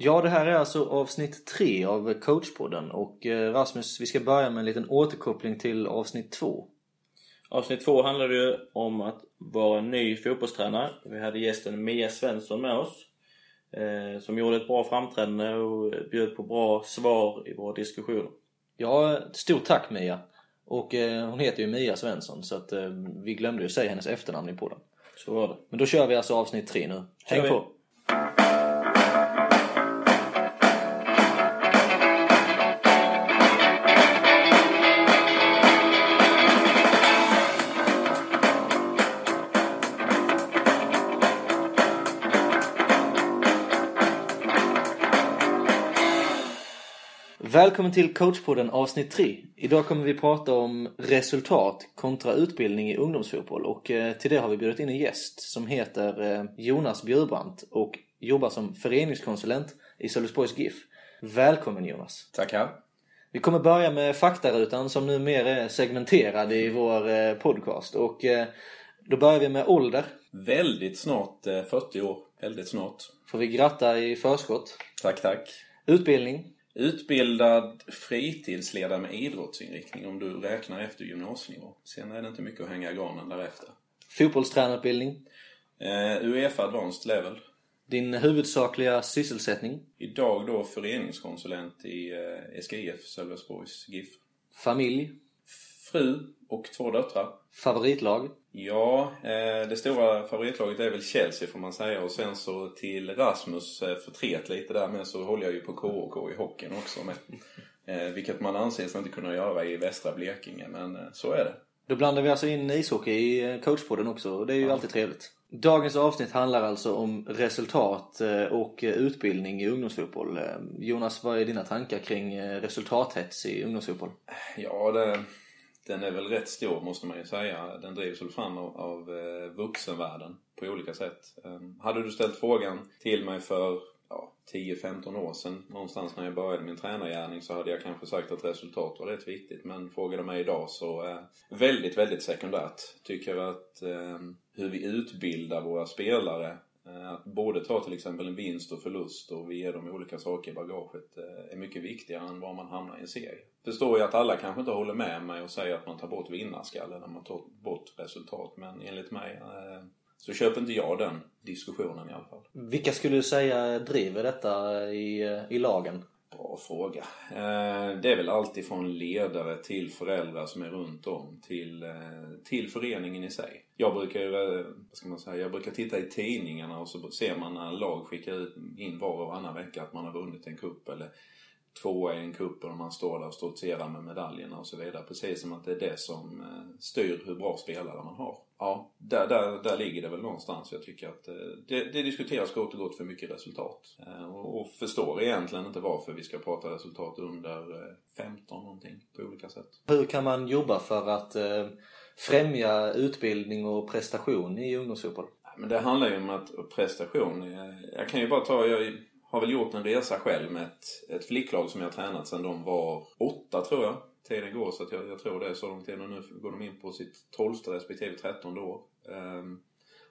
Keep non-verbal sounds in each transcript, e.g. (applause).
Ja, det här är alltså avsnitt tre av coachpodden och eh, Rasmus, vi ska börja med en liten återkoppling till avsnitt två. Avsnitt två handlade ju om att vara ny fotbollstränare. Vi hade gästen Mia Svensson med oss. Eh, som gjorde ett bra framträdande och bjöd på bra svar i våra diskussioner. Ja, stort tack Mia! Och eh, hon heter ju Mia Svensson så att eh, vi glömde ju säga hennes efternamn i podden. Så var det. Men då kör vi alltså avsnitt tre nu. Häng på! Välkommen till coachpodden avsnitt 3. Idag kommer vi prata om resultat kontra utbildning i ungdomsfotboll och eh, till det har vi bjudit in en gäst som heter eh, Jonas Bjurbrandt och jobbar som föreningskonsulent i Sölvesborgs GIF. Välkommen Jonas! Tackar. Vi kommer börja med faktarutan som nu mer är segmenterad i vår eh, podcast och då börjar vi med ålder. Väldigt snart 40 år. Väldigt snart. Får vi gratta i förskott. Tack, tack. Utbildning. Utbildad fritidsledare med idrottsinriktning om du räknar efter gymnasienivå. Sen är det inte mycket att hänga i granen därefter. Fotbollstränarutbildning. Uh, Uefa Advanced Level. Din huvudsakliga sysselsättning? Idag då föreningskonsulent i eh, SGF, Sölvesborgs GIF. Familj? Fru och två döttrar. Favoritlag? Ja, eh, det stora favoritlaget är väl Chelsea får man säga och sen så till Rasmus eh, förtret lite där med så håller jag ju på KOK i hockeyn också med. (laughs) Eh, vilket man anses inte kunna göra i västra Blekinge men så är det. Då blandar vi alltså in ishockey i coachpodden också och det är ju ja. alltid trevligt. Dagens avsnitt handlar alltså om resultat och utbildning i ungdomsfotboll. Jonas, vad är dina tankar kring resultathets i ungdomsfotboll? Ja, det den är väl rätt stor måste man ju säga. Den drivs väl fram av, av eh, vuxenvärlden på olika sätt. Ehm, hade du ställt frågan till mig för ja, 10-15 år sedan någonstans när jag började min tränargärning så hade jag kanske sagt att resultat var rätt viktigt. Men frågar du mig idag så eh, väldigt, väldigt sekundärt. Tycker att eh, hur vi utbildar våra spelare Eh, att både ta till exempel en vinst och förlust och vi ger dem olika saker i bagaget eh, är mycket viktigare än var man hamnar i en serie. Förstår ju att alla kanske inte håller med mig och säger att man tar bort vinnarskallen när man tar bort resultat. Men enligt mig eh, så köper inte jag den diskussionen i alla fall. Vilka skulle du säga driver detta i, i lagen? Bra fråga. Eh, det är väl alltid från ledare till föräldrar som är runt om till, eh, till föreningen i sig jag brukar ju, vad ska man säga, jag brukar titta i tidningarna och så ser man när lag skickar in var och varannan vecka att man har vunnit en kupp eller tvåa i en kupp och man står där och stoltserar med medaljerna och så vidare. Precis som att det är det som eh, styr hur bra spelare man har. Ja, där, där, där ligger det väl någonstans. Jag tycker att eh, det, det diskuteras kort och gott för mycket resultat. Eh, och, och förstår egentligen inte varför vi ska prata resultat under 15 någonting på olika sätt. Hur kan man jobba för att främja utbildning och prestation i ungdomsfotboll? Men det handlar ju om att prestation. Jag kan ju bara ta, jag har väl gjort en resa själv med ett, ett flicklag som jag har tränat sedan de var åtta tror jag. Tiden går så att jag, jag tror det är så lång tid och nu går de in på sitt tolfte respektive trettonde år. Um,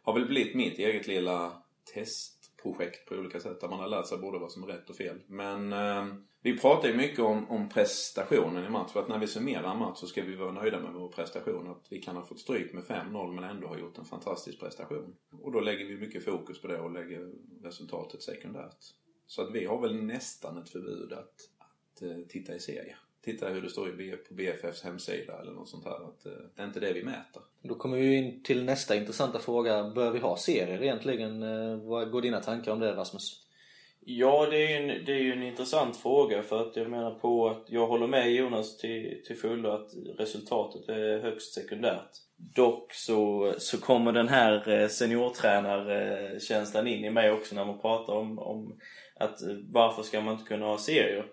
har väl blivit mitt eget lilla testprojekt på olika sätt där man har lärt sig både vad som är rätt och fel. Men um, vi pratar ju mycket om, om prestationen i match. För att när vi summerar en match så ska vi vara nöjda med vår prestation. Att vi kan ha fått stryk med 5-0 men ändå ha gjort en fantastisk prestation. Och då lägger vi mycket fokus på det och lägger resultatet sekundärt. Så att vi har väl nästan ett förbud att, att uh, titta i serie. Titta hur det står på BFFs hemsida eller något sånt här. Att, uh, det är inte det vi mäter. Då kommer vi in till nästa intressanta fråga. Bör vi ha serier egentligen? Uh, vad går dina tankar om det Rasmus? Ja, det är ju en, det är ju en intressant fråga för att jag menar på att jag håller med Jonas till, till fullo att resultatet är högst sekundärt. Dock så, så kommer den här eh, seniortränarkänslan in i mig också när man pratar om, om att eh, varför ska man inte kunna ha serier?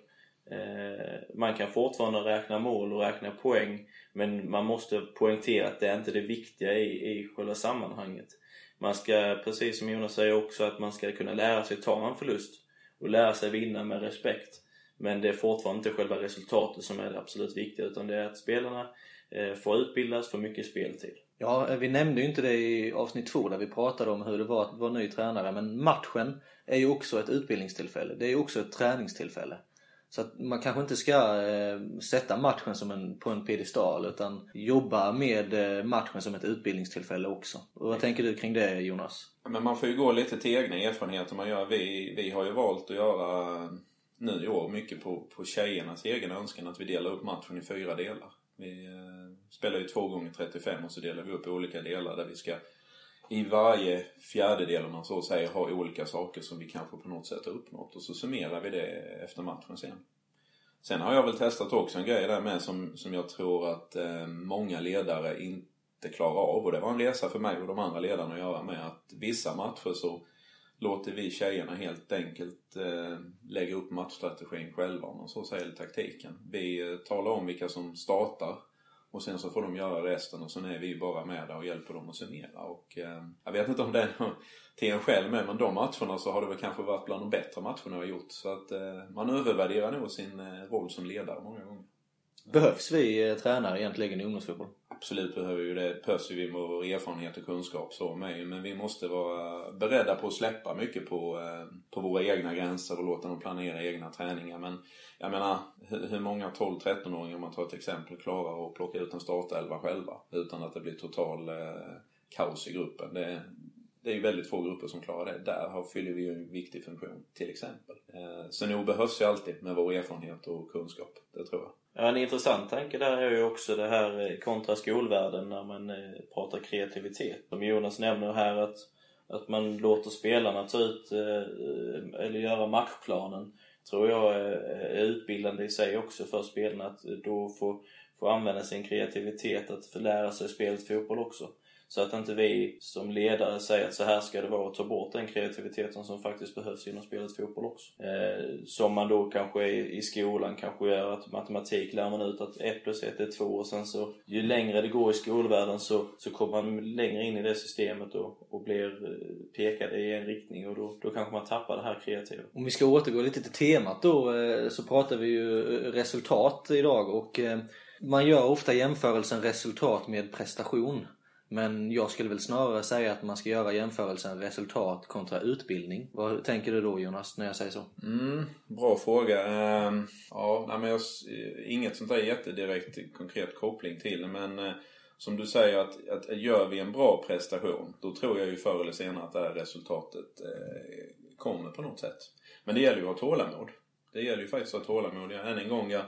Eh, man kan fortfarande räkna mål och räkna poäng men man måste poängtera att det är inte det viktiga i, i själva sammanhanget. Man ska, precis som Jonas säger också, att man ska kunna lära sig ta en förlust och lära sig vinna med respekt. Men det är fortfarande inte själva resultatet som är det absolut viktiga utan det är att spelarna eh, får utbildas, får mycket speltid. Ja, vi nämnde ju inte det i avsnitt två där vi pratade om hur det var att vara ny tränare. Men matchen är ju också ett utbildningstillfälle. Det är ju också ett träningstillfälle. Så att man kanske inte ska eh, sätta matchen som en, på en piedestal utan jobba med eh, matchen som ett utbildningstillfälle också. Och vad tänker du kring det Jonas? Men man får ju gå lite till egna erfarenheter man gör. Vi, vi har ju valt att göra nu i år mycket på, på tjejernas egen önskan att vi delar upp matchen i fyra delar. Vi eh, spelar ju två gånger 35 och så delar vi upp i olika delar där vi ska i varje fjärdedel om man så säger ha olika saker som vi kanske på något sätt har uppnått och så summerar vi det efter matchen sen. Sen har jag väl testat också en grej där med som, som jag tror att eh, många ledare inte klarar av och det var en resa för mig och de andra ledarna att göra med att vissa matcher så låter vi tjejerna helt enkelt eh, lägga upp matchstrategin själva om man så säger, eller taktiken. Vi eh, talar om vilka som startar och sen så får de göra resten och sen är vi bara med där och hjälper dem att summera. Och, eh, jag vet inte om det är till en själv med men de matcherna så har det väl kanske varit bland de bättre matcherna jag har gjort. Så att eh, man övervärderar nog sin eh, roll som ledare många gånger. Behövs vi eh, tränare egentligen i ungdomsfotboll? Absolut behöver vi det. Behövs vi med vår erfarenhet och kunskap så med. Men vi måste vara beredda på att släppa mycket på, eh, på våra egna gränser och låta dem planera egna träningar. Men jag menar, hur många 12-13-åringar, om man tar ett exempel, klarar att plocka ut en startelva själva utan att det blir total eh, kaos i gruppen? Det, det är ju väldigt få grupper som klarar det. Där fyller vi ju en viktig funktion, till exempel. Eh, så nog behövs ju alltid med vår erfarenhet och kunskap, det tror jag. Ja, en intressant tanke där är ju också det här eh, kontra skolvärlden när man eh, pratar kreativitet. Som Jonas nämner här att, att man låter spelarna ta ut eller göra matchplanen tror jag är utbildande i sig också för spelarna att då få, få använda sin kreativitet att få lära sig spelet fotboll också. Så att inte vi som ledare säger att så här ska det vara och ta bort den kreativiteten som faktiskt behövs inom spelet fotboll också. Eh, som man då kanske i, i skolan kanske gör att matematik lär man ut att 1 plus 1 är 2 och sen så ju längre det går i skolvärlden så, så kommer man längre in i det systemet och, och blir eh, pekad i en riktning och då, då kanske man tappar det här kreativa. Om vi ska återgå lite till temat då eh, så pratar vi ju eh, resultat idag och man gör ofta jämförelsen resultat med prestation. Men jag skulle väl snarare säga att man ska göra jämförelsen resultat kontra utbildning. Vad tänker du då Jonas, när jag säger så? Mm, bra fråga. Uh, ja, nej, men jag, inget sånt där jättedirekt konkret koppling till. Men uh, som du säger, att, att gör vi en bra prestation, då tror jag ju förr eller senare att det här resultatet uh, kommer på något sätt. Men det gäller ju att ha tålamod. Det gäller ju faktiskt att ha tålamod. Än en gång, jag,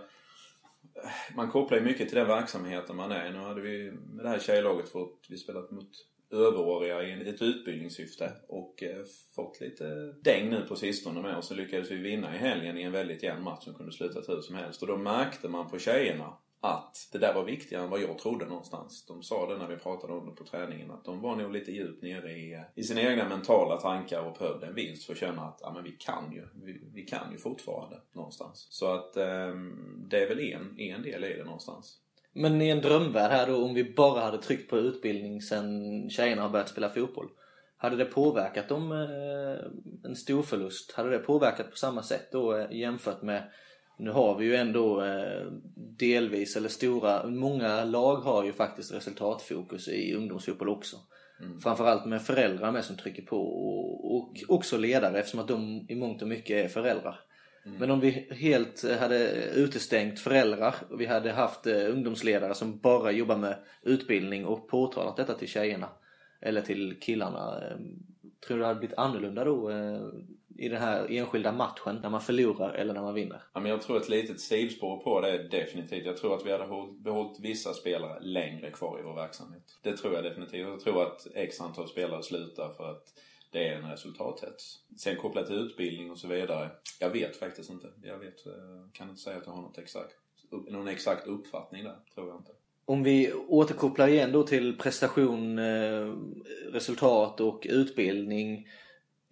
man kopplar ju mycket till den verksamheten man är Nu hade vi med det här tjejlaget fått, vi spelat mot överåriga i ett utbildningssyfte och eh, fått lite däng nu på sistone med och så lyckades vi vinna i helgen i en väldigt jämn match som kunde sluta hur som helst. Och då märkte man på tjejerna att det där var viktigare än vad jag trodde någonstans. De sa det när vi pratade om det på träningen att de var nog lite djupt nere i, i sina egna mentala tankar och behövde en vinst för att känna att ja, men vi kan ju. Vi, vi kan ju fortfarande någonstans. Så att eh, det är väl en, en del i det någonstans. Men i en drömvärld här då, om vi bara hade tryckt på utbildning sen tjejerna har börjat spela fotboll. Hade det påverkat dem eh, en stor förlust? Hade det påverkat på samma sätt då eh, jämfört med nu har vi ju ändå eh, delvis, eller stora, många lag har ju faktiskt resultatfokus i ungdomsfotboll också. Mm. Framförallt med föräldrar med som trycker på och, och också ledare eftersom att de i mångt och mycket är föräldrar. Mm. Men om vi helt hade utestängt föräldrar och vi hade haft eh, ungdomsledare som bara jobbar med utbildning och påtalat detta till tjejerna eller till killarna. Eh, tror du det hade blivit annorlunda då i den här enskilda matchen när man förlorar eller när man vinner? Ja, men jag tror ett litet sidospår på det är definitivt. Jag tror att vi hade behållit vissa spelare längre kvar i vår verksamhet. Det tror jag definitivt. Jag tror att x antal spelare slutar för att det är en resultathets. Sen kopplat till utbildning och så vidare. Jag vet faktiskt inte. Jag vet, eh, kan inte säga att jag har något exakt, någon exakt uppfattning där. Tror jag inte. Om vi återkopplar igen då till prestation, eh, resultat och utbildning.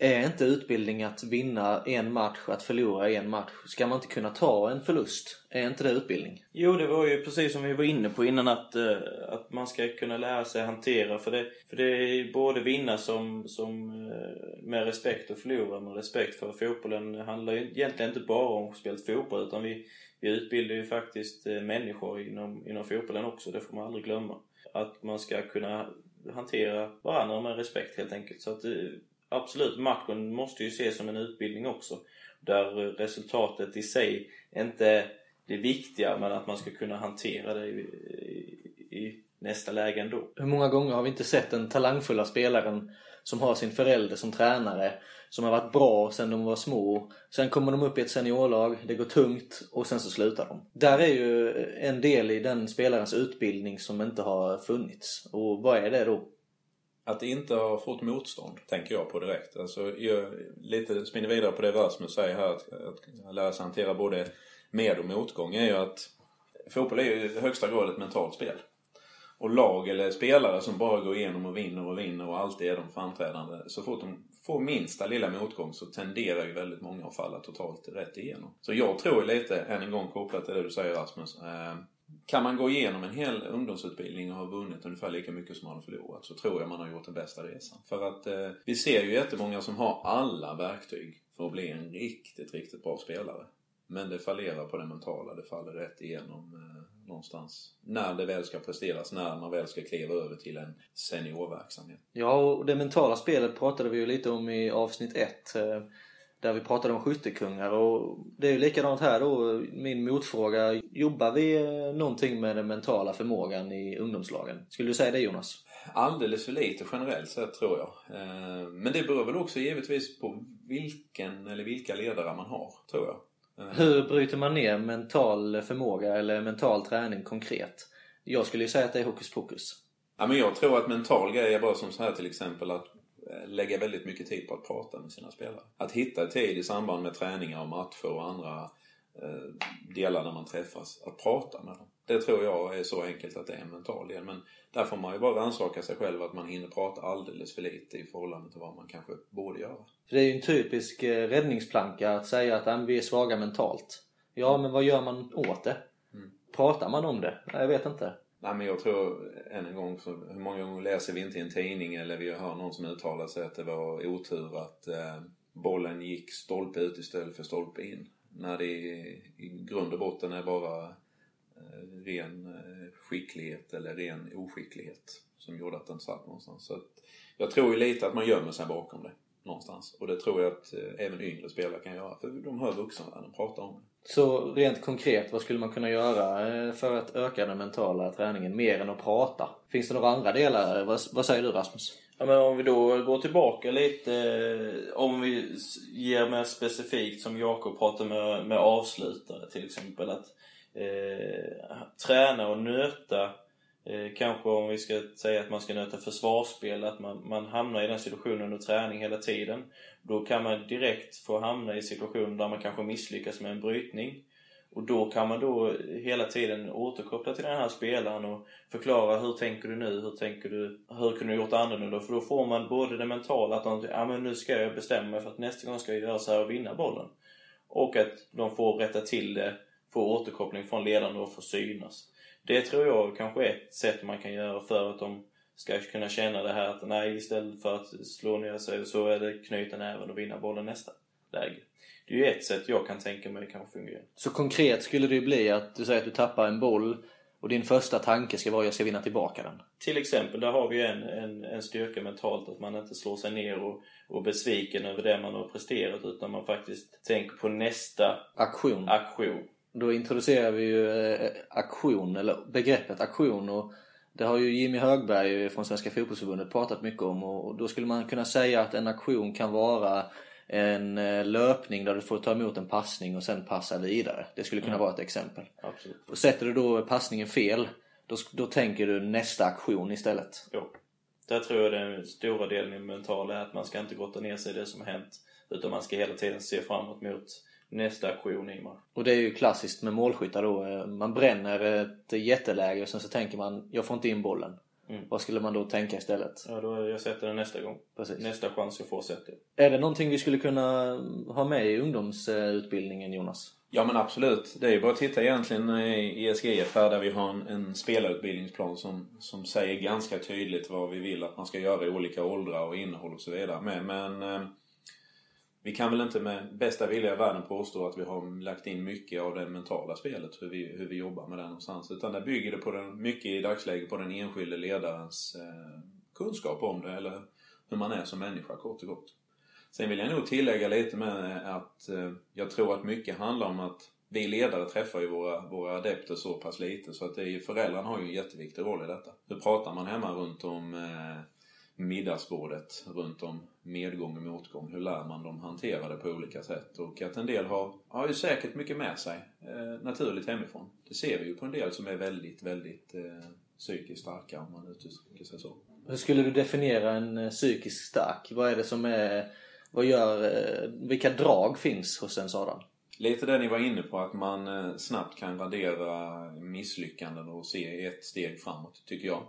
Är inte utbildning att vinna en match, att förlora en match? Ska man inte kunna ta en förlust? Är inte det utbildning? Jo, det var ju precis som vi var inne på innan att, uh, att man ska kunna lära sig hantera. För det, för det är både vinna som, som uh, med respekt och förlora med respekt. För fotbollen handlar ju egentligen inte bara om spelet fotboll utan vi, vi utbildar ju faktiskt uh, människor inom, inom fotbollen också. Det får man aldrig glömma. att man ska kunna hantera varandra med respekt helt enkelt. Så att absolut, matchen måste ju ses som en utbildning också. Där resultatet i sig inte är det viktiga men att man ska kunna hantera det i, i, i nästa läge ändå. Hur många gånger har vi inte sett den talangfulla spelaren som har sin förälder som tränare som har varit bra sedan de var små. Sen kommer de upp i ett seniorlag, det går tungt och sen så slutar de. Där är ju en del i den spelarens utbildning som inte har funnits. Och vad är det då? Att inte ha fått motstånd, tänker jag på direkt. Alltså, jag lite spinner vidare på det Rasmus säger här, att, att lära sig hantera både med och motgång är ju att fotboll är ju i högsta grad ett mentalt spel. Och lag eller spelare som bara går igenom och vinner och vinner och alltid är de framträdande. Så fort de får minsta lilla motgång så tenderar ju väldigt många att falla totalt rätt igenom. Så jag tror lite, än en gång kopplat till det du säger Rasmus. Eh, kan man gå igenom en hel ungdomsutbildning och ha vunnit ungefär lika mycket som man har förlorat så tror jag man har gjort den bästa resan. För att eh, vi ser ju jättemånga som har alla verktyg för att bli en riktigt, riktigt bra spelare. Men det fallerar på det mentala, det faller rätt igenom eh, någonstans. När det väl ska presteras, när man väl ska kliva över till en seniorverksamhet. Ja, och det mentala spelet pratade vi ju lite om i avsnitt 1. Eh, där vi pratade om skyttekungar och det är ju likadant här då. Min motfråga, jobbar vi eh, någonting med den mentala förmågan i ungdomslagen? Skulle du säga det Jonas? Alldeles för lite generellt sett tror jag. Eh, men det beror väl också givetvis på vilken eller vilka ledare man har, tror jag. Hur bryter man ner mental förmåga eller mental träning konkret? Jag skulle ju säga att det är hokus pokus. Ja, men jag tror att mental grej är bara som så här till exempel att eh, lägga väldigt mycket tid på att prata med sina spelare. Att hitta tid i samband med träningar och matcher och andra eh, delar när man träffas. Att prata med dem. Det tror jag är så enkelt att det är en mental del. Men där får man ju bara rannsaka sig själv att man hinner prata alldeles för lite i förhållande till vad man kanske borde göra. det är ju en typisk eh, räddningsplanka att säga att vi är svaga mentalt. Ja, men vad gör man åt det? Mm. Pratar man om det? Jag vet inte. Nej men jag tror än en gång, så, hur många gånger läser vi inte i en tidning eller vi hör någon som uttalar sig att det var otur att eh, bollen gick stolpe ut istället för stolpe in. När det i, i grund och botten är bara eh, ren eh, skicklighet eller ren oskicklighet som gjorde att den satt någonstans. Så att, jag tror ju lite att man gömmer sig bakom det någonstans. Och det tror jag att eh, även yngre spelare kan göra. För de hör vuxenvärlden prata om det. Så rent konkret, vad skulle man kunna göra eh, för att öka den mentala träningen mer än att prata? Finns det några andra delar? Vad, vad säger du Rasmus? Ja, men om vi då går tillbaka lite, eh, om vi ger mer specifikt som Jakob pratade med, med avslutare till exempel. Att eh, träna och nöta Eh, kanske om vi ska säga att man ska nöta försvarsspel, att man, man hamnar i den situationen under träning hela tiden. Då kan man direkt få hamna i situationer där man kanske misslyckas med en brytning. Och då kan man då hela tiden återkoppla till den här spelaren och förklara hur tänker du nu, hur tänker du, hur kunde du gjort annorlunda? För då får man både det mentala, att de, ja men nu ska jag bestämma mig för att nästa gång ska jag göra så här och vinna bollen. Och att de får rätta till det, få återkoppling från ledaren och få synas. Det tror jag kanske är ett sätt man kan göra för att de ska kunna känna det här att nej, istället för att slå ner sig så är det knyta näven och vinna bollen nästa läge. Det är ju ett sätt jag kan tänka mig kanske fungerar. Så konkret skulle det ju bli att du säger att du tappar en boll och din första tanke ska vara att jag ska vinna tillbaka den. Till exempel, där har vi en, en, en styrka mentalt att man inte slår sig ner och, och besviken över det man har presterat utan man faktiskt tänker på nästa aktion. aktion. Då introducerar vi ju eh, aktion, eller begreppet aktion och det har ju Jimmy Högberg från Svenska Fotbollsförbundet pratat mycket om och då skulle man kunna säga att en aktion kan vara en eh, löpning där du får ta emot en passning och sen passa vidare. Det skulle kunna mm. vara ett exempel. Absolut. Och sätter du då passningen fel, då, då tänker du nästa aktion istället. Jo. Där tror jag den stora delen i mental är att man ska inte grotta ner sig i det som har hänt. Utan man ska hela tiden se framåt mot nästa aktion i match. Och det är ju klassiskt med målskyttar då. Man bränner ett jätteläge och sen så tänker man, jag får inte in bollen. Mm. Vad skulle man då tänka istället? Ja, då jag sätter den nästa gång. Precis. Nästa chans jag får sätter Är det någonting vi skulle kunna ha med i ungdomsutbildningen, Jonas? Ja men absolut. Det är ju bara att titta egentligen i ESGF här där vi har en, en spelarutbildningsplan som, som säger ganska tydligt vad vi vill att man ska göra i olika åldrar och innehåll och så vidare. Men, men vi kan väl inte med bästa vilja i världen påstå att vi har lagt in mycket av det mentala spelet, hur vi, hur vi jobbar med det någonstans. Utan det bygger det på den, mycket i dagsläget på den enskilde ledarens eh, kunskap om det, eller hur man är som människa kort och gott. Sen vill jag nog tillägga lite med att eh, jag tror att mycket handlar om att vi ledare träffar ju våra, våra adepter så pass lite så att det är föräldrarna har ju en jätteviktig roll i detta. Hur pratar man hemma runt om eh, middagsbordet, runt om medgång och motgång? Hur lär man dem hantera det på olika sätt? Och att en del har, har ju säkert mycket med sig eh, naturligt hemifrån. Det ser vi ju på en del som är väldigt, väldigt eh, psykiskt starka om man uttrycker sig så. Hur skulle du definiera en eh, psykiskt stark? Vad är det som är... Vad gör... eh, Vilka drag finns hos en sådan? Lite det ni var inne på, att man eh, snabbt kan radera misslyckanden och se ett steg framåt, tycker jag.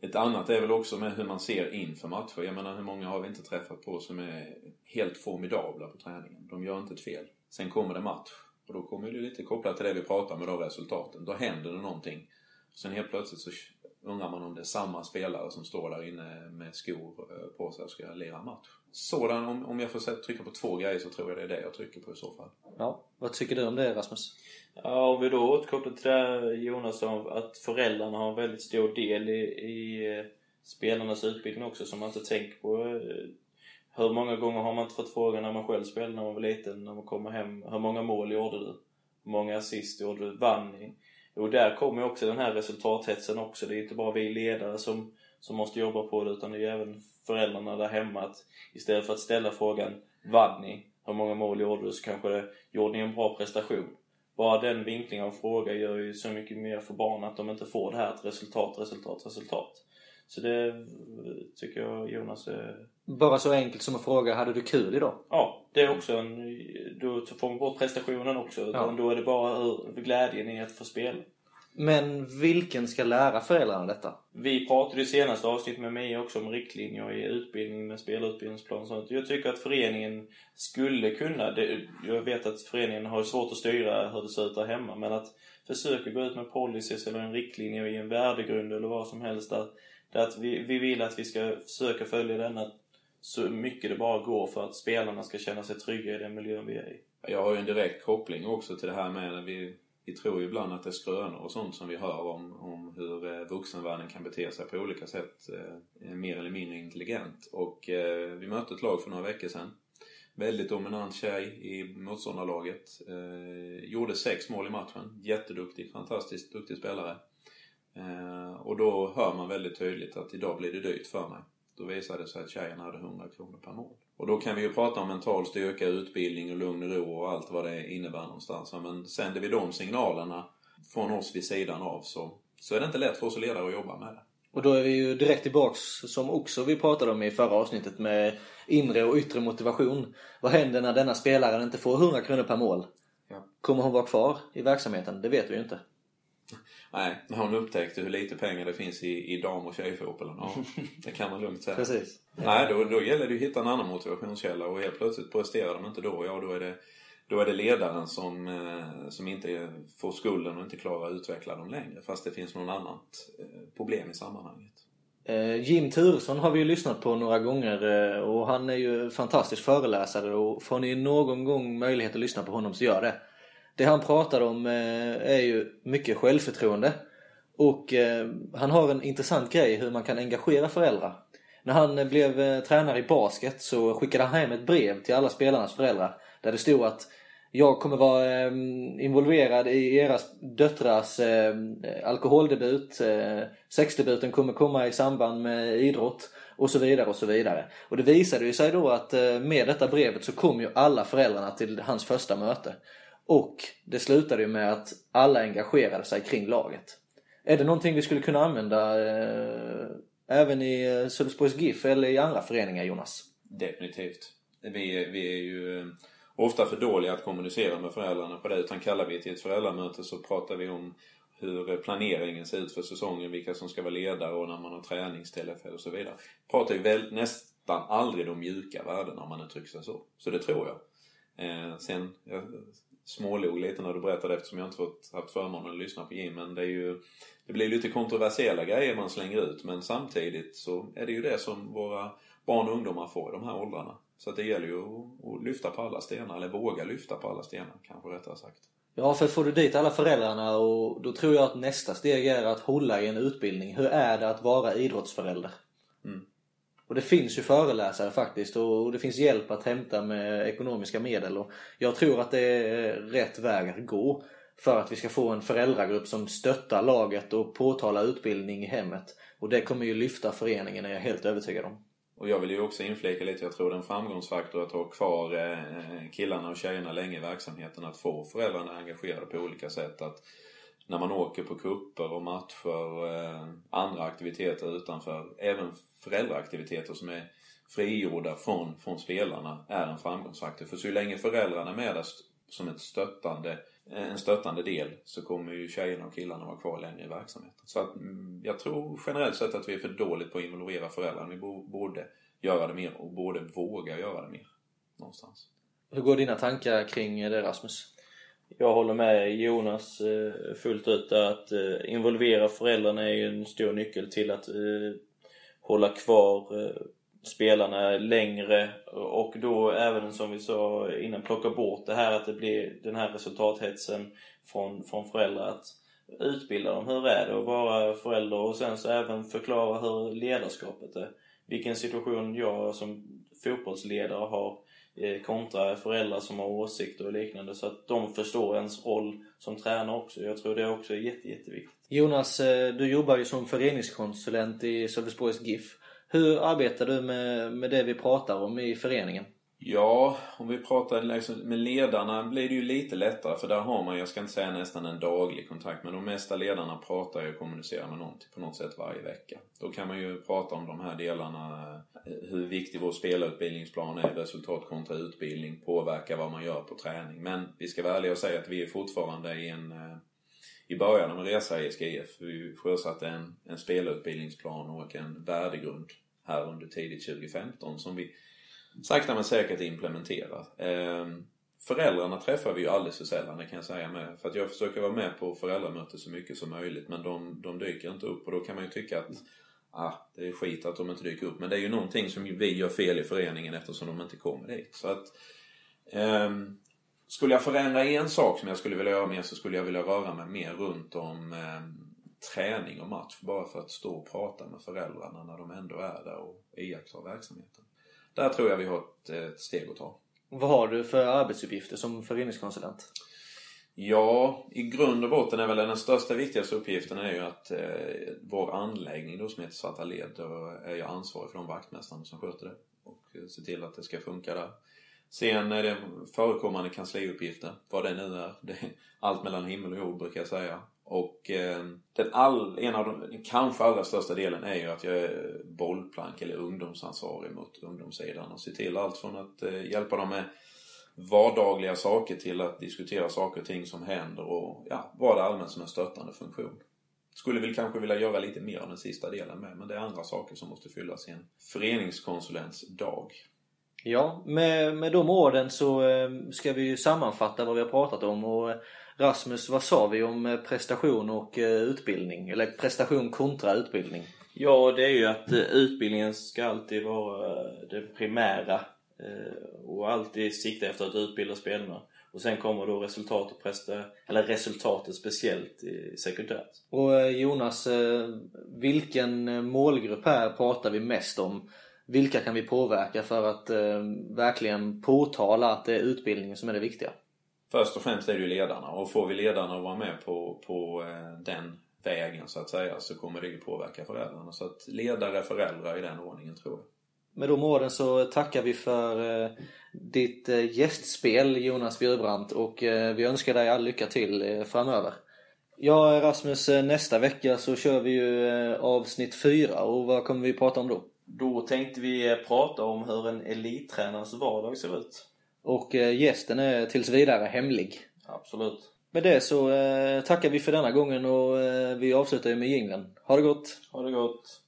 Ett annat är väl också med hur man ser inför matcher. Jag menar, hur många har vi inte träffat på som är helt formidabla på träningen? De gör inte ett fel. Sen kommer det match. Och då kommer det lite kopplat till det vi pratar om idag, resultaten. Då händer det någonting. Sen helt plötsligt så undrar man om det är samma spelare som står där inne med skor eh, på sig och ska lira match. Sådan, om, om jag får trycka på två grejer så tror jag det är det jag trycker på i så fall. Ja. Vad tycker du om det Rasmus? Ja, om vi då återkopplar till det här, Jonas om att föräldrarna har en väldigt stor del i, i eh, spelarnas utbildning också som man inte tänker på. Eh, Hur många gånger har man inte fått frågan när man själv spelade när man var liten, när man kommer hem, hur många mål gjorde du? Hur många assist gjorde du? Vann ni? Och där kommer ju också den här resultathetsen också. Det är inte bara vi ledare som, som måste jobba på det utan det är ju även föräldrarna där hemma att istället för att ställa frågan Vann ni? Hur många mål gjorde du? Så kanske det, gjorde ni en bra prestation? Bara den vinklingen av fråga gör ju så mycket mer för barn att de inte får det här ett resultat, resultat, resultat. Så det tycker jag Jonas är... Bara så enkelt som att fråga, hade du kul idag? Ja, det är också en... Då får man bort prestationen också. Utan Då är det bara hur glädjen i att få spela. Men vilken ska lära föräldrarna detta? Vi pratade i senaste avsnittet med mig också om riktlinjer i utbildning med spelutbildningsplan och sånt. Jag tycker att föreningen skulle kunna, det, jag vet att föreningen har svårt att styra hur det ser ut där hemma, men att försöka gå ut med policies eller en riktlinje i en värdegrund eller vad som helst där, det är att vi, vi vill att vi ska försöka följa denna så mycket det bara går för att spelarna ska känna sig trygga i den miljön vi är i. Jag har ju en direkt koppling också till det här med att vi, vi tror ju ibland att det är skrönor och sånt som vi hör om, om hur eh, vuxenvärlden kan bete sig på olika sätt eh, mer eller mindre intelligent. Och eh, vi mötte ett lag för några veckor sedan. Väldigt dominant tjej i motståndarlaget. Eh, gjorde sex mål i matchen. Jätteduktig, fantastiskt duktig spelare. Eh, och då hör man väldigt tydligt att idag blir det dyrt för mig. Då visade det sig att tjejen hade 100 kronor per mål. Och då kan vi ju prata om mental styrka, utbildning och lugn och ro och allt vad det innebär någonstans. Men sänder vi de signalerna från oss vid sidan av så, så är det inte lätt för oss att ledare att jobba med det. Och då är vi ju direkt tillbaks, som också vi pratade om i förra avsnittet, med inre och yttre motivation. Vad händer när denna spelaren inte får 100 kronor per mål? Ja. Kommer hon vara kvar i verksamheten? Det vet vi ju inte. (laughs) Nej, när hon upptäckte hur lite pengar det finns i, i dam och tjejfotbollen. Ja, (laughs) det kan man lugnt säga. Precis. Nej, då, då gäller det att hitta en annan motivationskälla och helt plötsligt presterar de inte då, ja då är det, då är det ledaren som, eh, som inte får skulden och inte klarar att utveckla dem längre. Fast det finns någon annat eh, problem i sammanhanget. Eh, Jim Turesson har vi ju lyssnat på några gånger och han är ju fantastisk föreläsare och får ni någon gång möjlighet att lyssna på honom så gör det. Det han pratar om eh, är ju mycket självförtroende och eh, han har en intressant grej hur man kan engagera föräldrar. När han eh, blev tränare i basket så skickade han hem ett brev till alla spelarnas föräldrar där det stod att jag kommer vara involverad i era döttrars alkoholdebut. Sexdebuten kommer komma i samband med idrott och så vidare och så vidare. Och det visade ju sig då att med detta brevet så kom ju alla föräldrarna till hans första möte. Och det slutade ju med att alla engagerade sig kring laget. Är det någonting vi skulle kunna använda eh, även i eh, Sölvesborgs GIF eller i andra föreningar Jonas? Definitivt. Vi, är- vi är ju eh, ofta för dåliga att kommunicera med föräldrarna på det. Utan kallar vi till ett föräldramöte så pratar vi om hur eh, planeringen ser ut för säsongen, vilka som ska vara ledare och när man har träningstillfälle och så vidare. Pratar ju väl, nästan aldrig de mjuka värdena om man uttrycker sig så. Så det tror jag. Eh, sen, jag smålog lite när du berättade eftersom jag inte fått, haft förmånen att lyssna på Jim. Men det är ju, det blir lite kontroversiella grejer man slänger ut. Men samtidigt så är det ju det som våra barn och ungdomar får i de här åldrarna. Så det gäller ju att, att lyfta på alla stenar, eller våga lyfta på alla stenar kanske rättare sagt. Ja, för får du dit alla föräldrarna och då tror jag att nästa steg är att hålla i en utbildning. Hur är det att vara idrottsförälder? Mm. Och det finns ju föreläsare faktiskt och det finns hjälp att hämta med ekonomiska medel. Och jag tror att det är rätt väg att gå för att vi ska få en föräldragrupp som stöttar laget och påtalar utbildning i hemmet. Och det kommer ju lyfta föreningen, är jag helt övertygad om. Och jag vill ju också inflika lite, jag tror det är en framgångsfaktor att ha kvar eh, killarna och tjejerna länge i verksamheten. Att få föräldrarna engagerade på olika sätt. Att när man åker på kupper och matcher, eh, andra aktiviteter utanför, även föräldraaktiviteter som är frigjorda från, från spelarna är en framgångsfaktor. För så länge föräldrarna är med där som ett stöttande, en stöttande del så kommer ju tjejerna och killarna vara kvar längre i verksamheten. Så att, mm, jag tror generellt sett att vi är för dåligt på att involvera föräldrarna. Vi borde göra det mer och borde våga göra det mer. Någonstans. Hur går dina tankar kring det Rasmus? Jag håller med Jonas eh, fullt ut att eh, involvera föräldrarna är ju en stor nyckel till att eh, hålla kvar eh, spelarna längre och då även som vi sa innan plocka bort det här att det blir den här resultathetsen från, från föräldrar att utbilda dem. Hur är det att vara förälder? Och sen så även förklara hur ledarskapet är. Vilken situation jag som fotbollsledare har eh, Eh, kontra föräldrar som har åsikter och liknande så att de förstår ens roll som tränare också. Jag tror det också är jätte, jätteviktigt. Jonas, eh, du jobbar ju som föreningskonsulent i Sölvesborgs GIF. Hur arbetar du med, med det vi pratar om i föreningen? Ja, om vi pratar liksom, med ledarna blir det ju lite lättare för där har man, jag ska inte säga nästan en daglig kontakt, men de mesta ledarna pratar ju och kommunicerar med någon på något sätt varje vecka. Då kan man ju prata om de här delarna, eh, hur viktig vår spelarutbildningsplan är, resultat kontra utbildning, påverkar vad man gör på träning. Men vi ska vara ärliga och säga att vi är fortfarande i en eh, i början av en resa i SKF. Vi sjösatte en, en spelutbildningsplan och en värdegrund här under tidigt 2015 som vi sakta men säkert implementera. Ehm, föräldrarna träffar vi ju alldeles för sällan, det kan jag säga med. För att jag försöker vara med på föräldramöten så mycket som möjligt men de, de dyker inte upp och då kan man ju tycka att ah, det är skit att de inte dyker upp. Men det är ju någonting som vi gör fel i föreningen eftersom de inte kommer dit. Så att eh, skulle jag förändra en sak som jag skulle vilja göra mer så skulle jag vilja röra mig mer runt om eh, träning och match. Bara för att stå och prata med föräldrarna när de ändå är där och iakttar verksamheten. Där tror jag vi har ett, ett steg att ta. Vad har du för arbetsuppgifter som föreningskonsulent? Ja, i grund och botten är väl den största viktigaste uppgiften är ju att eh, vår anläggning då som heter Svarta Led, då är jag ansvarig för de vaktmästarna som sköter det. Och eh, ser till att det ska funka där. Sen är det förekommande kansliuppgifter, vad det nu är. Det är allt mellan himmel och jord brukar jag säga. Och eh, den all, en av de, den kanske allra största delen är ju att jag är bollplank eller ungdomsansvarig mot ungdomssidan och ser till allt från att eh, hjälpa dem med vardagliga saker till att diskutera saker och ting som händer och ja, vara allmänt som en stöttande funktion. Skulle väl kanske vilja göra lite mer av den sista delen med men det är andra saker som måste fyllas i en föreningskonsulents dag. Ja, med, med de orden så eh, ska vi ju sammanfatta vad vi har pratat om och Rasmus, vad sa vi om eh, prestation och eh, utbildning? Eller prestation kontra utbildning? Ja, det är ju att utbildningen ska alltid vara det primära och alltid sikta efter att utbilda spelarna. Och sen kommer då resultat och presta, eller resultatet speciellt sekundärt. Och Jonas, vilken målgrupp här pratar vi mest om? vilka kan vi påverka för att eh, verkligen påtala att det är utbildningen som är det viktiga? Först och främst är det ju ledarna och får vi ledarna att vara med på, på eh, den vägen så att säga så kommer det ju påverka föräldrarna. Så att ledare, föräldrar i den ordningen tror jag. Med de orden så tackar vi för eh, ditt eh, gästspel Jonas Björbrandt och eh, vi önskar dig all lycka till eh, framöver. Ja Rasmus, nästa vecka så kör vi ju avsnitt 4 och vad kommer vi prata om då? Då tänkte vi prata om hur en elittränarens vardag ser ut. Och eh, gästen är tills vidare hemlig. Absolut. Med det så eh, tackar vi för denna gången och eh, vi avslutar ju med jingeln. Ha det gott! Ha det gott!